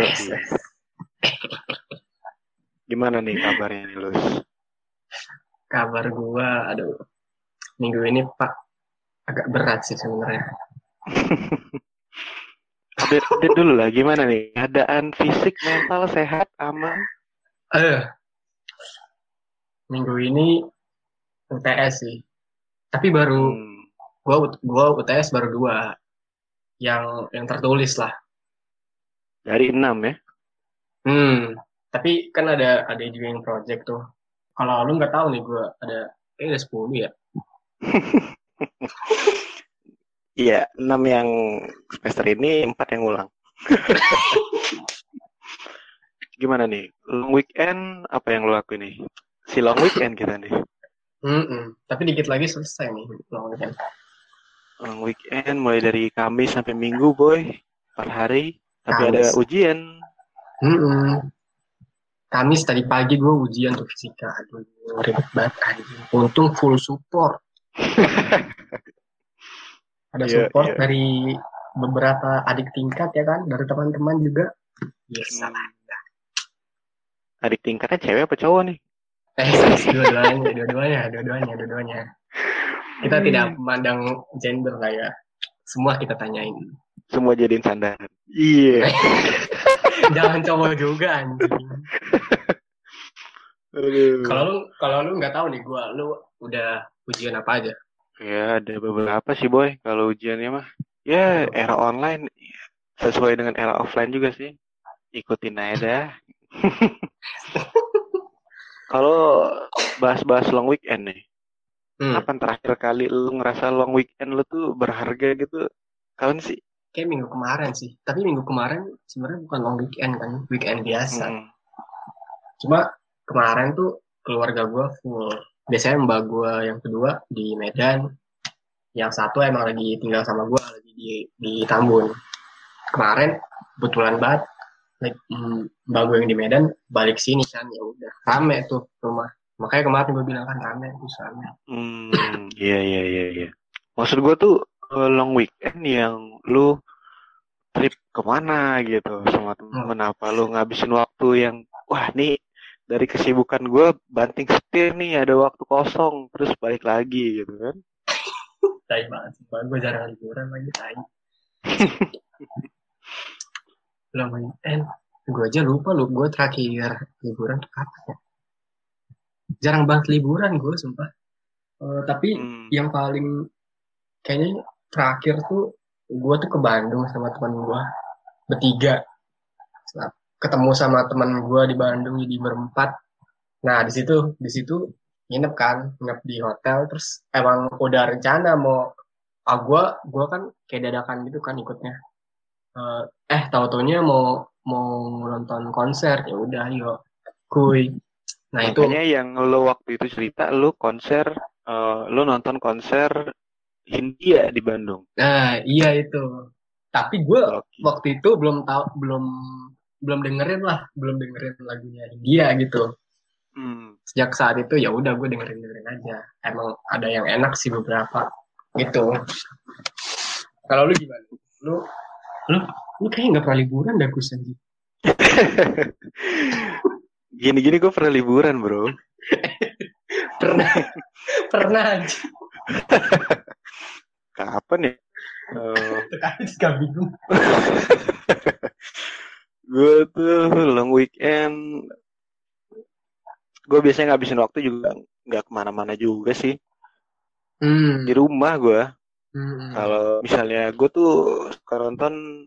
Yo. Gimana nih kabarnya nih Lus? Kabar gua, aduh, minggu ini Pak agak berat sih sebenarnya. update dulu lah, gimana nih? Keadaan fisik, mental, sehat, aman? Eh, minggu ini UTS sih. Tapi baru Hmm. gua gua UTS baru dua yang yang tertulis lah. Dari enam ya? Hmm, tapi kan ada ada doing project tuh. Kalau lu nggak tahu nih gua ada eh ada 10 ya. Iya, enam yang semester ini, empat yang ulang. Gimana nih? Long weekend, apa yang lo lakuin nih? Si long weekend kita nih. Hmm, tapi dikit lagi selesai nih long weekend. Long weekend mulai dari Kamis sampai Minggu, boy. Empat hari. Tapi ada ujian. Hmm. Kamis tadi pagi gue ujian tuh fisika. Aduh, ribet banget anjing. Untung full support. Ada Iya, support iya. dari beberapa adik tingkat ya kan, dari teman-teman juga. Yes, Hmm. Adik tingkatnya cewek apa cowok nih? Eh, dua-duanya, dua-duanya, dua-duanya, dua-duanya. Kita Hmm. tidak memandang gender lah ya. Semua kita tanyain. Semua jadiin sandaran. Iya. Jangan cowok juga anjing. Kalau lu kalau lu nggak tahu nih gua, lu udah ujian apa aja? Ya, ada beberapa sih, boy. Kalau ujiannya mah. Ya, era online. Sesuai dengan era offline juga sih. Ikutin aja dah. Kalau bahas-bahas long weekend nih. Hmm. Kapan terakhir kali lu ngerasa long weekend lu tuh berharga gitu? Kapan sih? Kayak minggu kemarin sih. Tapi minggu kemarin sebenarnya bukan long weekend kan, weekend biasa. Hmm. Cuma kemarin tuh keluarga gua full. Biasanya mbak gua yang kedua di Medan, yang satu emang lagi tinggal sama gua lagi di di Tambun. Kemarin kebetulan banget like, mm, mbak gua yang di Medan balik sini kan ya udah rame tuh rumah. Makanya kemarin gue bilang kan rame terus rame. Hmm, iya iya iya iya. Maksud gua tuh long weekend yang lu trip ke mana gitu sama temen apa lu ngabisin waktu yang wah nih dari kesibukan gua banting setir nih ada waktu kosong terus balik lagi gitu kan. Tai banget sih. Mbak gue jarang liburan lagi tai. Long weekend. Gue aja lupa lu. Gue terakhir liburan tuh kapan ya? Jarang banget liburan gue sumpah. Eh, tapi Hmm. yang paling kayaknya terakhir tuh gue tuh ke Bandung sama teman gue bertiga. Nah, ketemu sama teman gue di Bandung jadi berempat. Nah di situ di situ nginep kan nginep di hotel terus emang udah rencana mau ah gue gua kan kayak dadakan gitu kan ikutnya. Eh, eh tahu taunya mau mau nonton konser ya udah yuk kuy. Nah itu Makanya yang lo waktu itu cerita lo konser eh, lo nonton konser Hindia di Bandung. nah iya itu tapi gue Oke. waktu itu belum tahu belum belum dengerin lah belum dengerin lagunya India gitu Hmm. sejak saat itu ya udah gue dengerin dengerin aja emang ada yang enak sih beberapa gitu kalau lu gimana lu lu lu kayaknya nggak pernah liburan dah Gus anjing Gini-gini gue pernah liburan bro. pernah pernah anjing Kapan ya? Eh, gak bingung. Gue tuh long weekend. Gue biasanya ngabisin waktu juga nggak ke mana-mana juga sih. Hmm. di rumah gue Hmm. kalau misalnya gue tuh suka nonton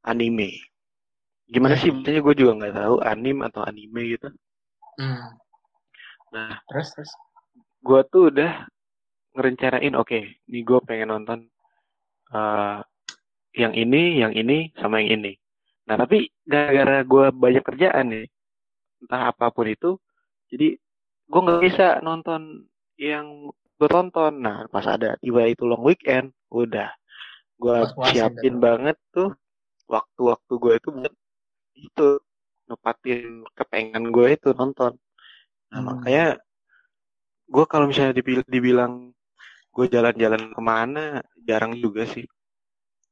anime. Gimana sih? Biasanya gue juga nggak tahu anim atau anime gitu. Hmm. nah terus terus? gue tuh udah ngerencanain oke nih gue pengen nonton eh, yang ini yang ini sama yang ini. Nah tapi gara-gara gue banyak kerjaan nih entah apa pun itu jadi gue nggak bisa nonton yang gue tonton. Nah pas ada tiba itu long weekend udah. Gue siapin banget tuh waktu-waktu gue itu buat itu nepatin kepengen gue itu nonton. Nah Hmm. makanya gue kalau misalnya dibil- dibilang gue jalan-jalan ke mana jarang juga sih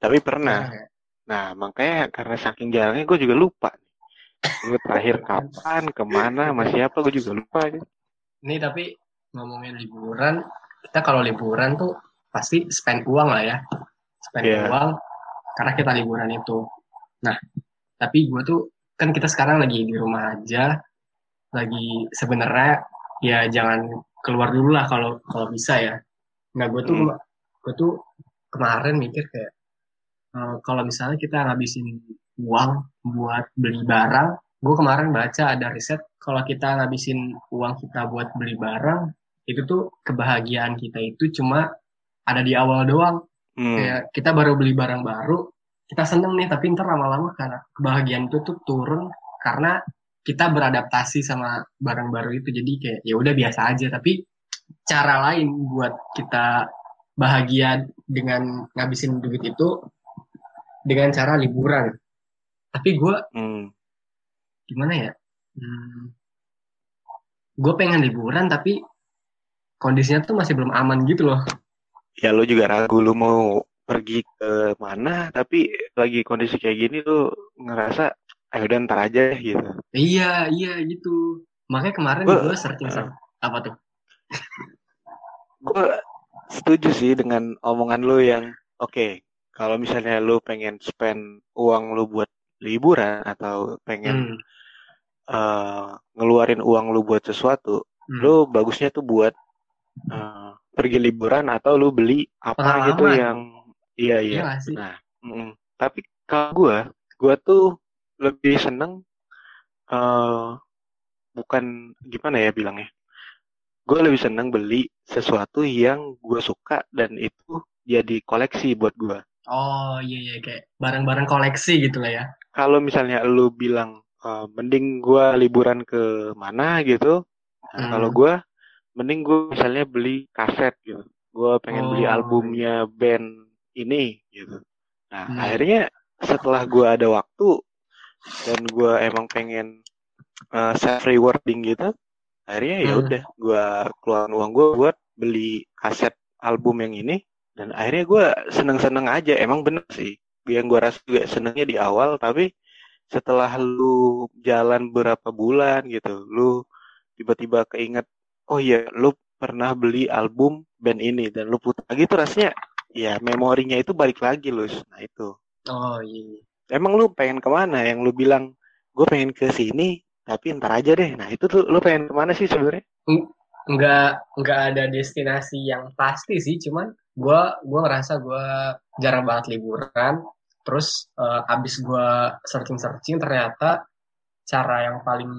tapi pernah Nah, Nah, makanya karena saking jarangnya gue juga lupa. Gue terakhir kapan, ke mana, sama siapa, gue juga lupa. Gitu. Nih tapi ngomongin liburan, kita kalau liburan tuh pasti spend uang lah ya. Spend Iya. uang karena kita liburan itu. Nah, tapi gue tuh kan kita sekarang lagi di rumah aja, lagi sebenarnya ya jangan keluar dulu lah kalau kalau bisa ya. Nah, gue tuh Hmm. gue tuh kemarin mikir kayak eh, kalau misalnya kita ngabisin uang buat beli barang, gue kemarin baca ada riset kalau kita ngabisin uang kita buat beli barang, itu tuh kebahagiaan kita itu cuma ada di awal doang. Hmm. Kayak kita baru beli barang baru, kita seneng nih, tapi ntar lama-lama karena kebahagiaan itu tuh turun karena kita beradaptasi sama barang baru itu. Jadi kayak ya udah biasa aja, tapi cara lain buat kita bahagia dengan ngabisin duit itu dengan cara liburan. Tapi gue Hmm. gimana ya? Hmm, gue pengen liburan tapi kondisinya tuh masih belum aman gitu loh. Ya lu juga ragu lu mau pergi ke mana, tapi lagi kondisi kayak gini lu ngerasa, ayo udah ntar aja gitu. Iya, iya gitu. Makanya kemarin gue searching searching apa tuh? Gue setuju sih dengan omongan lu yang, oke, kalau misalnya lu pengen spend uang lu buat liburan atau pengen Hmm, eh, ngeluarin uang lu buat sesuatu, hmm. lu bagusnya tuh buat eh, pergi liburan atau lu beli apa gitu Pengalaman. yang iya Iya iya. Nah, mm, tapi kalau gua, gua tuh lebih seneng eh bukan gimana ya bilangnya. Gue lebih seneng beli sesuatu yang gue suka dan itu jadi koleksi buat gua. Oh iya iya kayak barang-barang koleksi gitu lah ya. Kalau misalnya lu bilang eh, mending gua liburan ke mana gitu, nah, Hmm. kalau gua mending gue misalnya beli kaset gitu. Gue pengen beli Oh, albumnya band ini gitu. Nah, Hmm. akhirnya setelah gue ada waktu dan gue emang pengen uh, self rewarding gitu, akhirnya ya Hmm. udah gue keluarin uang gue buat beli kaset album yang ini dan akhirnya gue seneng-seneng aja. Emang bener sih, yang gue rasa juga senengnya di awal, tapi setelah lu jalan berapa bulan gitu, lu tiba-tiba keinget oh iya lu pernah beli album band ini dan lu putar lagi tuh rasanya ya memorinya itu balik lagi Lus nah itu Oh iya. emang lu pengen ke mana yang lu bilang gue pengen ke sini tapi ntar aja deh. Nah itu tuh lu pengen ke mana sih sebenarnya? Nggak nggak ada destinasi yang pasti sih, cuman gue gua ngerasa gue jarang banget liburan. Terus eh, abis gue searching-searching ternyata cara yang paling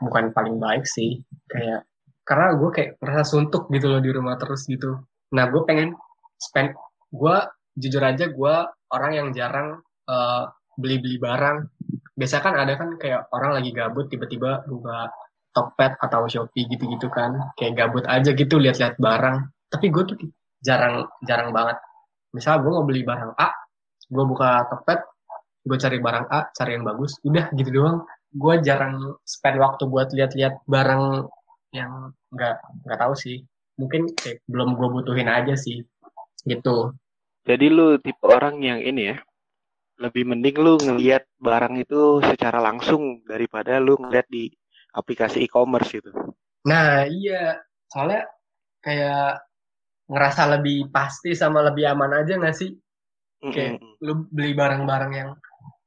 bukan paling baik sih. Kayak karena gue kayak merasa suntuk gitu loh di rumah terus gitu. Nah gue pengen spend gue jujur aja gue orang yang jarang eh, beli-beli barang biasa kan ada kan kayak orang lagi gabut tiba-tiba buka Tokped atau Shopee gitu-gitu kan. Kayak gabut aja gitu lihat-lihat barang. Tapi gue tuh jarang jarang banget. Misal gue mau beli barang A gue buka Tokped gue cari barang A cari yang bagus udah gitu doang. Gue jarang spend waktu buat lihat-lihat barang yang nggak nggak tahu sih. Mungkin kayak belum gue butuhin aja sih gitu. Jadi lu tipe orang yang ini ya lebih mending lu ngelihat barang itu secara langsung daripada lu ngeliat di aplikasi e-commerce gitu. Nah iya. Soalnya kayak ngerasa lebih pasti sama lebih aman aja nggak sih? Kayak- Mm-mm. lu beli barang-barang yang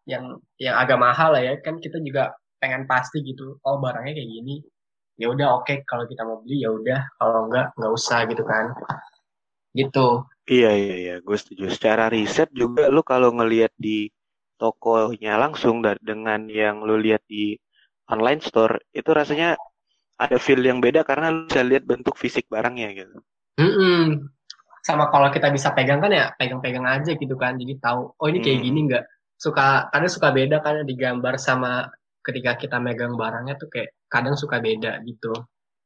yang yang agak mahal lah ya. Kan kita juga pengen pasti gitu. Oh barangnya kayak gini. Ya udah oke. Kalau kita mau beli ya udah. Kalau enggak nggak usah gitu kan. Gitu Iya iya iya, gue setuju. Secara riset juga lu kalau ngelihat di tokonya langsung dengan yang lu lihat di online store itu rasanya ada feel yang beda karena lu bisa lihat bentuk fisik barangnya gitu. Mm-mm. sama kalau kita bisa pegang kan ya pegang-pegang aja gitu kan jadi tahu oh ini kayak Hmm. gini nggak suka kadang suka beda kan digambar sama ketika kita megang barangnya tuh kayak kadang suka beda gitu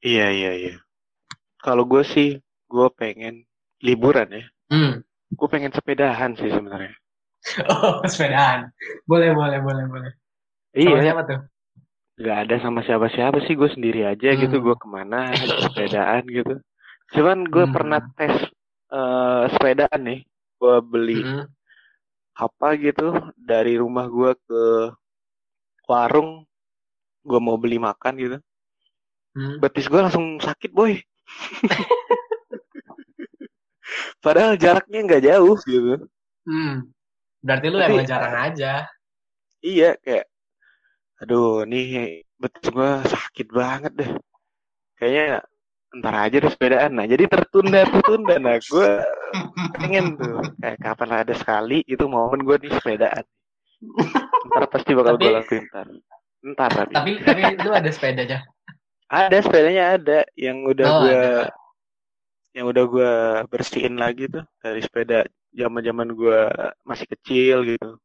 Iya iya iya. Kalau gue sih gue pengen liburan ya. hmm. Gue pengen sepedahan sih sebenarnya. oh sepedaan boleh boleh boleh boleh sama Iya, siapa tuh nggak ada sama siapa-siapa sih gue sendiri aja gitu. Hmm. Gue ke mana sepedaan gitu. Cuman gue Hmm. pernah tes eh, sepedaan nih. Gue beli Mm-mm. apa gitu dari rumah gue ke warung gue mau beli makan gitu Hmm. betis gue langsung sakit boy padahal jaraknya nggak jauh gitu Hmm. Berarti lu Tapi- emang jarang aja. iya kayak aduh nih betis gue sakit banget deh kayaknya ntar aja deh sepedaan nah jadi tertunda tertunda nah gue pengen tuh kayak kapan ada sekali itu momen gue nih sepedaan ntar pasti bakal gue lakuin ntar ntar tapi Tapi tapi lu ada sepedanya. ada sepedanya ada yang udah Oh, gue. Yang udah gue bersihin lagi tuh dari sepeda zaman zaman gue masih kecil gitu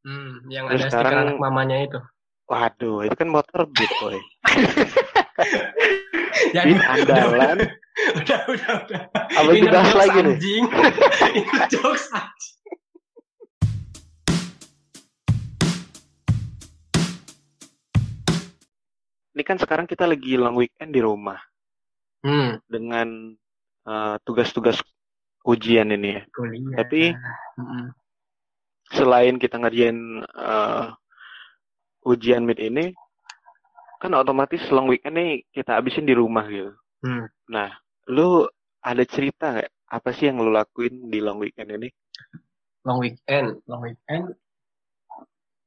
Hmm, yang Terus ada sekarang- anak mamanya itu. waduh itu kan motor beat boy Beat andalan udah udah udah. apa Ini dibahas lagi nih anjing. Ini jokes anjing. ini kan sekarang kita lagi long weekend di rumah Hmm, dengan eh, tugas-tugas ujian ini ya kuliah. Tapi- Mm-mm. selain kita ngerjain eh, ujian mid ini kan otomatis long weekend nih kita habisin di rumah gitu Hmm. nah lu ada cerita nggak apa sih yang lu lakuin di long weekend ini long weekend, long weekend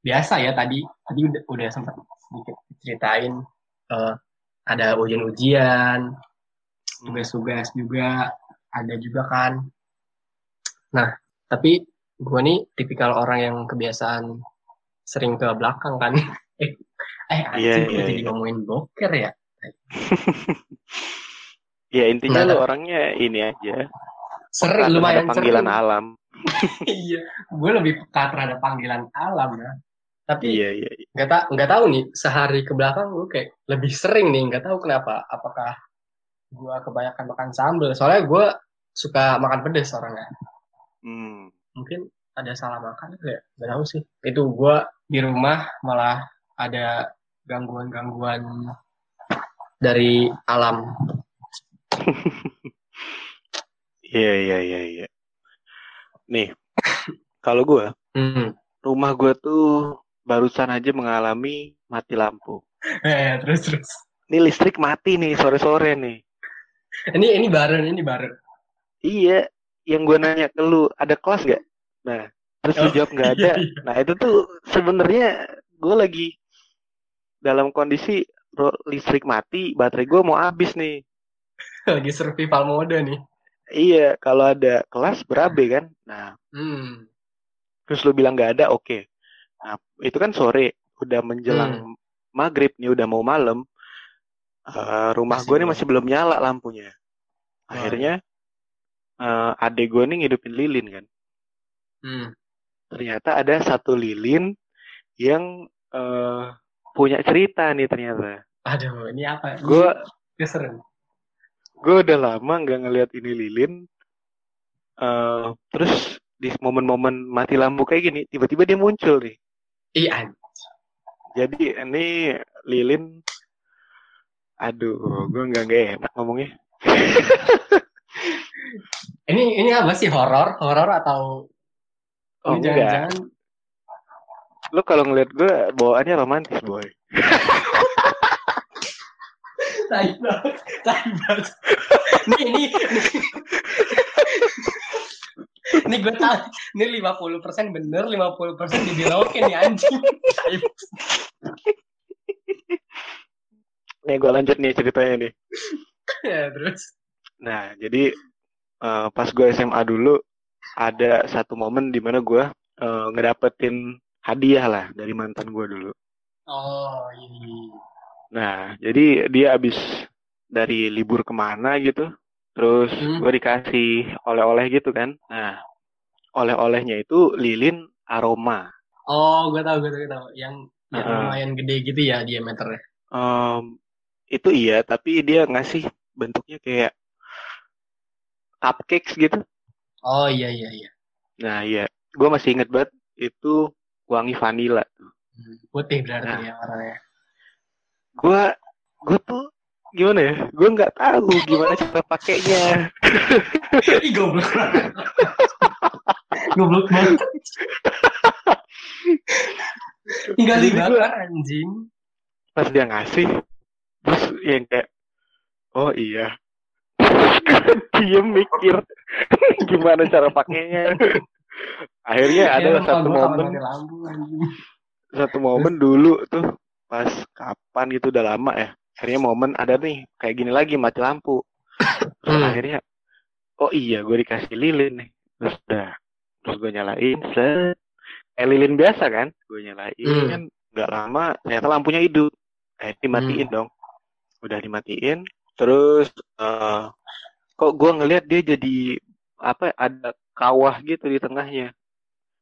biasa ya tadi tadi udah, udah sempat sedikit ceritain eh, ada ujian-ujian, tugas-tugas juga ada juga kan. Nah, tapi gue nih tipikal orang yang kebiasaan sering ke belakang kan. eh, eh anjing Iya, gue iya, jadi iya. ngomongin boker ya. ya intinya Nah, lu orangnya ini aja Sering peka lumayan panggilan sering. alam iya, gue lebih peka terhadap panggilan alam ya. Tapi iya iya iya. nggak tak nggak tahu nih sehari ke belakang gue kayak lebih sering nih nggak tahu kenapa apakah gue kebanyakan makan sambal. Soalnya gue suka makan pedes orangnya. Hmm. mungkin ada salah makan kayak nggak tahu sih. Itu gue di rumah malah ada gangguan-gangguan dari alam. Iya iya iya iya. Nih kalau gua hmm. rumah gua tuh barusan aja mengalami mati lampu. Eh terus terus. Ini listrik mati nih sore-sore nih ini ini baru ini baru Iya, yang gue nanya ke lu, ada kelas gak? Nah, terus lu Oh, jawab nggak ada. iya, iya. Nah, itu tuh sebenarnya gue lagi dalam kondisi listrik mati, baterai gue mau habis nih. lagi survival mode nih Iya, kalau ada kelas berabe kan. Nah, hmm. terus lu bilang nggak ada, oke. Nah, itu kan sore, udah menjelang Hmm. maghrib nih, udah mau malam. Eh, rumah gue nih belum. masih belum nyala lampunya. Akhirnya eh, adek gue nih ngidupin lilin kan. hmm. ternyata ada satu lilin yang eh, punya cerita nih ternyata. aduh ini apa Gue Ini gue udah lama nggak ngeliat ini lilin. Eh, terus di momen-momen mati lampu kayak gini, tiba-tiba dia muncul nih. iya Jadi ini lilin, aduh, gue nggak nggak enak ngomongnya. Ini ini apa sih horor? Horor atau Oh, ini enggak. jangan-jangan Lu kalau ngeliat gue bawaannya romantis boy. tai banget, tai banget. Ini ini ini, ini gue tahu ini 50% bener, 50% dibelokin nih anjing. Nih gue lanjut nih ceritanya nih. ya terus. Nah, jadi eh, pas gue SMA dulu ada satu momen di mana gue eh, ngedapetin hadiah lah dari mantan gue dulu. Oh ini. Nah, jadi dia abis dari libur ke mana gitu, terus Hmm. gue dikasih oleh-oleh gitu kan. Nah, oleh-olehnya itu lilin aroma. Oh gue tahu gue tahu gue tahu yang yang lumayan gede gitu ya diameternya. Em, itu iya, tapi dia ngasih bentuknya kayak cupcakes gitu. Oh iya iya iya. Nah, iya, gue masih inget banget itu wangi vanila. Hmm, Putih berarti Nah. ya warnanya. gue gue tuh gimana ya gue nggak tahu gimana cara pakainya goblok goblok banget. Tinggal dibakar anjing. pas dia ngasih terus yang kayak oh iya. Diem mikir gimana cara pakainya? Akhirnya ada Ya, satu momen ada satu momen dulu tuh pas kapan gitu udah lama ya. Akhirnya momen ada nih kayak gini lagi mati lampu. Terus Hmm. akhirnya oh iya gue dikasih lilin nih. Terus udah terus gue nyalain set. Eh lilin biasa kan? Gue nyalain Hmm. kan nggak lama ternyata lampunya hidup. Eh dimatiin dong udah dimatiin terus eh kok gue ngelihat dia jadi apa ada kawah gitu di tengahnya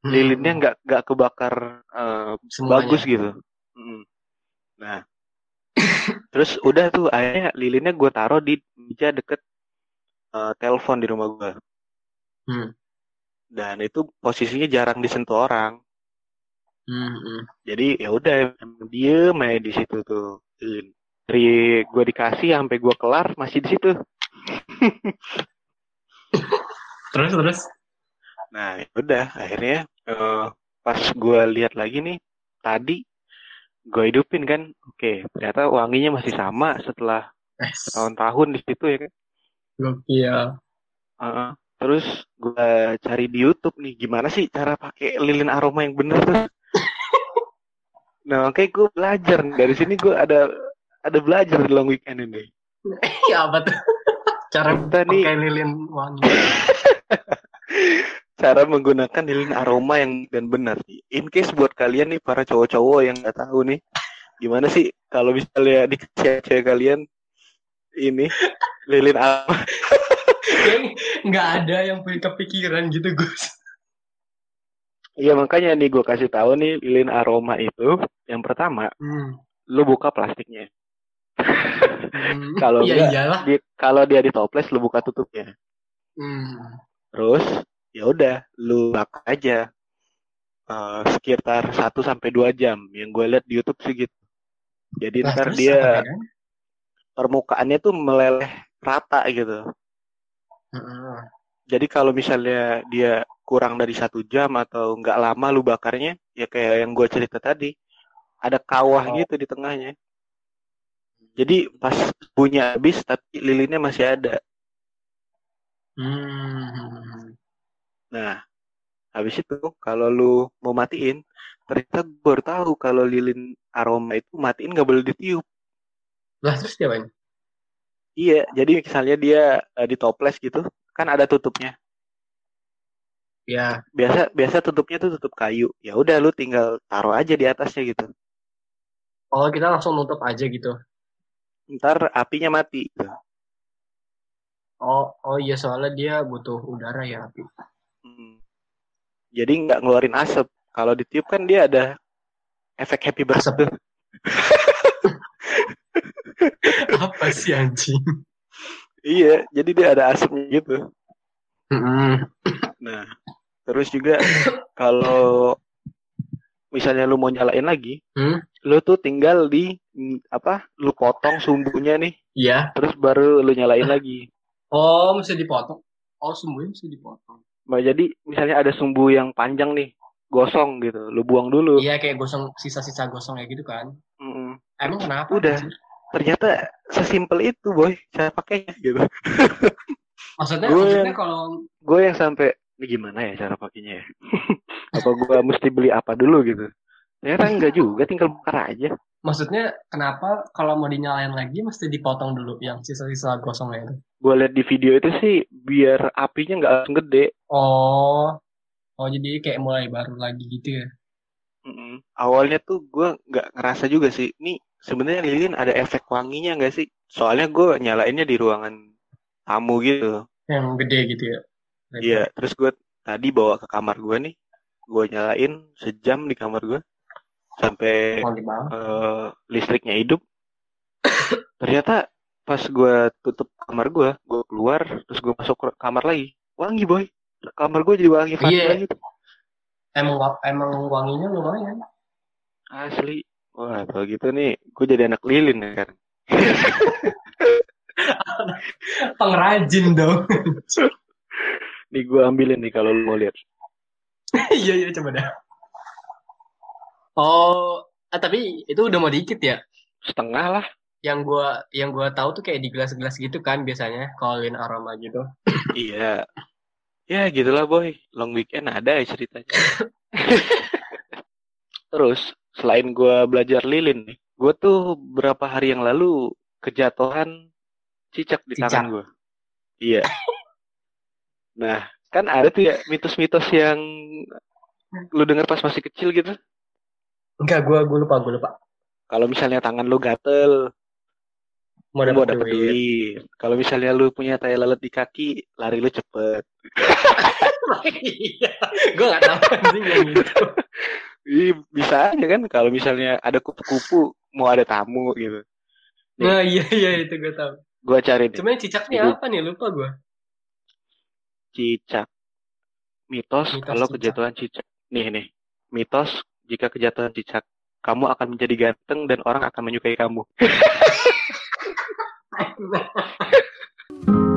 Hmm. lilinnya nggak nggak kebakar Semuanya. bagus gitu. Mm. Nah, terus udah tuh akhirnya lilinnya gue taruh di meja deket eh, telepon di rumah gue. Hmm. Dan itu posisinya jarang disentuh orang. Hmm, hmm. Jadi ya udah diem aja di situ tuh. Lilin. Dari gue dikasih sampai gue kelar masih di situ. Terus terus. Nah, ya udah akhirnya eh, pas gue lihat lagi nih tadi gue hidupin kan, oke ternyata wanginya masih sama setelah Eh, tahun-tahun di situ ya kan. gokil. Heeh. Terus gue cari di YouTube nih gimana sih cara pakai lilin aroma yang bener tuh. nah makanya gue belajar dari sini gue ada ada belajar di long weekend ini. ya apa tuh? Cara Kita nih pakai lilin wangi. cara menggunakan lilin aroma yang dan benar. In case buat kalian nih para cowok-cowok yang nggak tahu nih, gimana sih kalau misalnya dikasih cewek kalian ini lilin aroma? Nggak ada yang punya kepikiran gitu Gus. Iya makanya nih gue kasih tahu nih lilin aroma itu yang pertama Hmm. lu buka plastiknya. Hmm. Kalau Iya enggak. Di, kalau dia di toples lu buka tutupnya. Hmm. Terus ya udah lu bakar aja Eh, sekitar 1 sampai 2 jam. Yang gue lihat di YouTube sih gitu. Jadi Lah, ntar dia bedanya? permukaannya tuh meleleh rata gitu. Heeh. Jadi kalau misalnya dia kurang dari satu jam atau nggak lama lu bakarnya, ya kayak yang gue cerita tadi, ada kawah Oh. gitu di tengahnya. Jadi pas punya habis tapi lilinnya masih ada. Hmm. Nah, habis itu kalau lu mau matiin, ternyata gue baru tahu kalau lilin aroma itu matiin nggak boleh ditiup. Lah terus dia? Iya, jadi misalnya dia eh, di toples gitu, kan ada tutupnya. Ya. Biasa biasa tutupnya tuh tutup kayu. Ya udah lu tinggal taruh aja di atasnya gitu. Oh kita langsung nutup aja gitu. Ntar apinya mati. Oh oh iya soalnya dia butuh udara ya api. Hmm. Jadi nggak ngeluarin asap. Kalau ditiup kan dia ada efek happy Asap. birthday. apa sih anjing? Iya, jadi dia ada asapnya gitu. Hmm. Nah, terus juga kalau misalnya lu mau nyalain lagi, Hmm? lu tuh tinggal di apa? Lu potong sumbunya nih, Iya. terus baru lu nyalain lagi. Oh mesti dipotong. Oh semuanya mesti dipotong. Nah, jadi misalnya ada sumbu yang panjang nih, gosong gitu, lu buang dulu. Iya kayak gosong sisa-sisa gosong ya gitu kan. Mm-mm. Emang kenapa? Udah. anjir? Ternyata sesimpel itu, boy, cara pakainya gitu. Maksudnya Gue maksudnya yang- kalau Gue yang sampai ini gimana ya cara pakainya ya? Apa gua mesti beli apa dulu gitu? Ternyata enggak juga, tinggal bakar aja. maksudnya kenapa kalau mau dinyalain lagi mesti dipotong dulu yang sisa-sisa gosongnya itu? Gue lihat di video itu sih biar apinya nggak langsung gede. Oh. Oh jadi kayak mulai baru lagi gitu ya. Mm-mm. Awalnya tuh gue nggak ngerasa juga sih. Nih sebenarnya lilin ada efek wanginya nggak sih? Soalnya gue nyalainnya di ruangan tamu gitu. Yang gede gitu ya. Iya. Terus gue tadi bawa ke kamar gue nih. Gue nyalain sejam di kamar gue sampai eh, listriknya hidup. Ternyata pas gue tutup kamar gue, gue keluar terus gue masuk ke kamar lagi, wangi boy. Kamar gue jadi wangi Iya. vanilla gitu. Emang emang wanginya lumayan. Asli. Wah, kalau gitu nih, gue jadi anak lilin ya kan. Pengrajin dong. Nih gue ambilin nih kalau lu mau lihat. Iya iya coba dah. Oh, ah, tapi itu udah mau dikit ya. Setengah lah. Yang gua yang gua tahu tuh kayak di gelas-gelas gitu kan biasanya Colin aroma gitu. iya. Ya gitulah boy. Long weekend ada ya ceritanya. Terus selain gua belajar lilin nih, gua tuh berapa hari yang lalu kejatuhan cicak di Cicak. tangan gua. Iya. Nah, kan ada tuh ya mitos-mitos yang lu denger pas masih kecil gitu. Enggak, gua gua lupa, gua lupa. Kalau misalnya tangan lu gatel, Mau dapet dapet duit. duit. Kalau misalnya lu punya tai lalat di kaki, lari lu cepet. Gua nggak tahu anjing yang gitu. Bisa aja kan kalau misalnya ada kupu-kupu mau ada tamu gitu. Nah, iya iya itu gua tahu. Gua cari nih, Cuma yang cicaknya Ibu. apa nih? Lupa gua. Cicak. Mitos, Mitos kalau cicak. kejatuhan cicak. Nih nih. Mitos jika kejatuhan cicak, kamu akan menjadi ganteng dan orang akan menyukai kamu.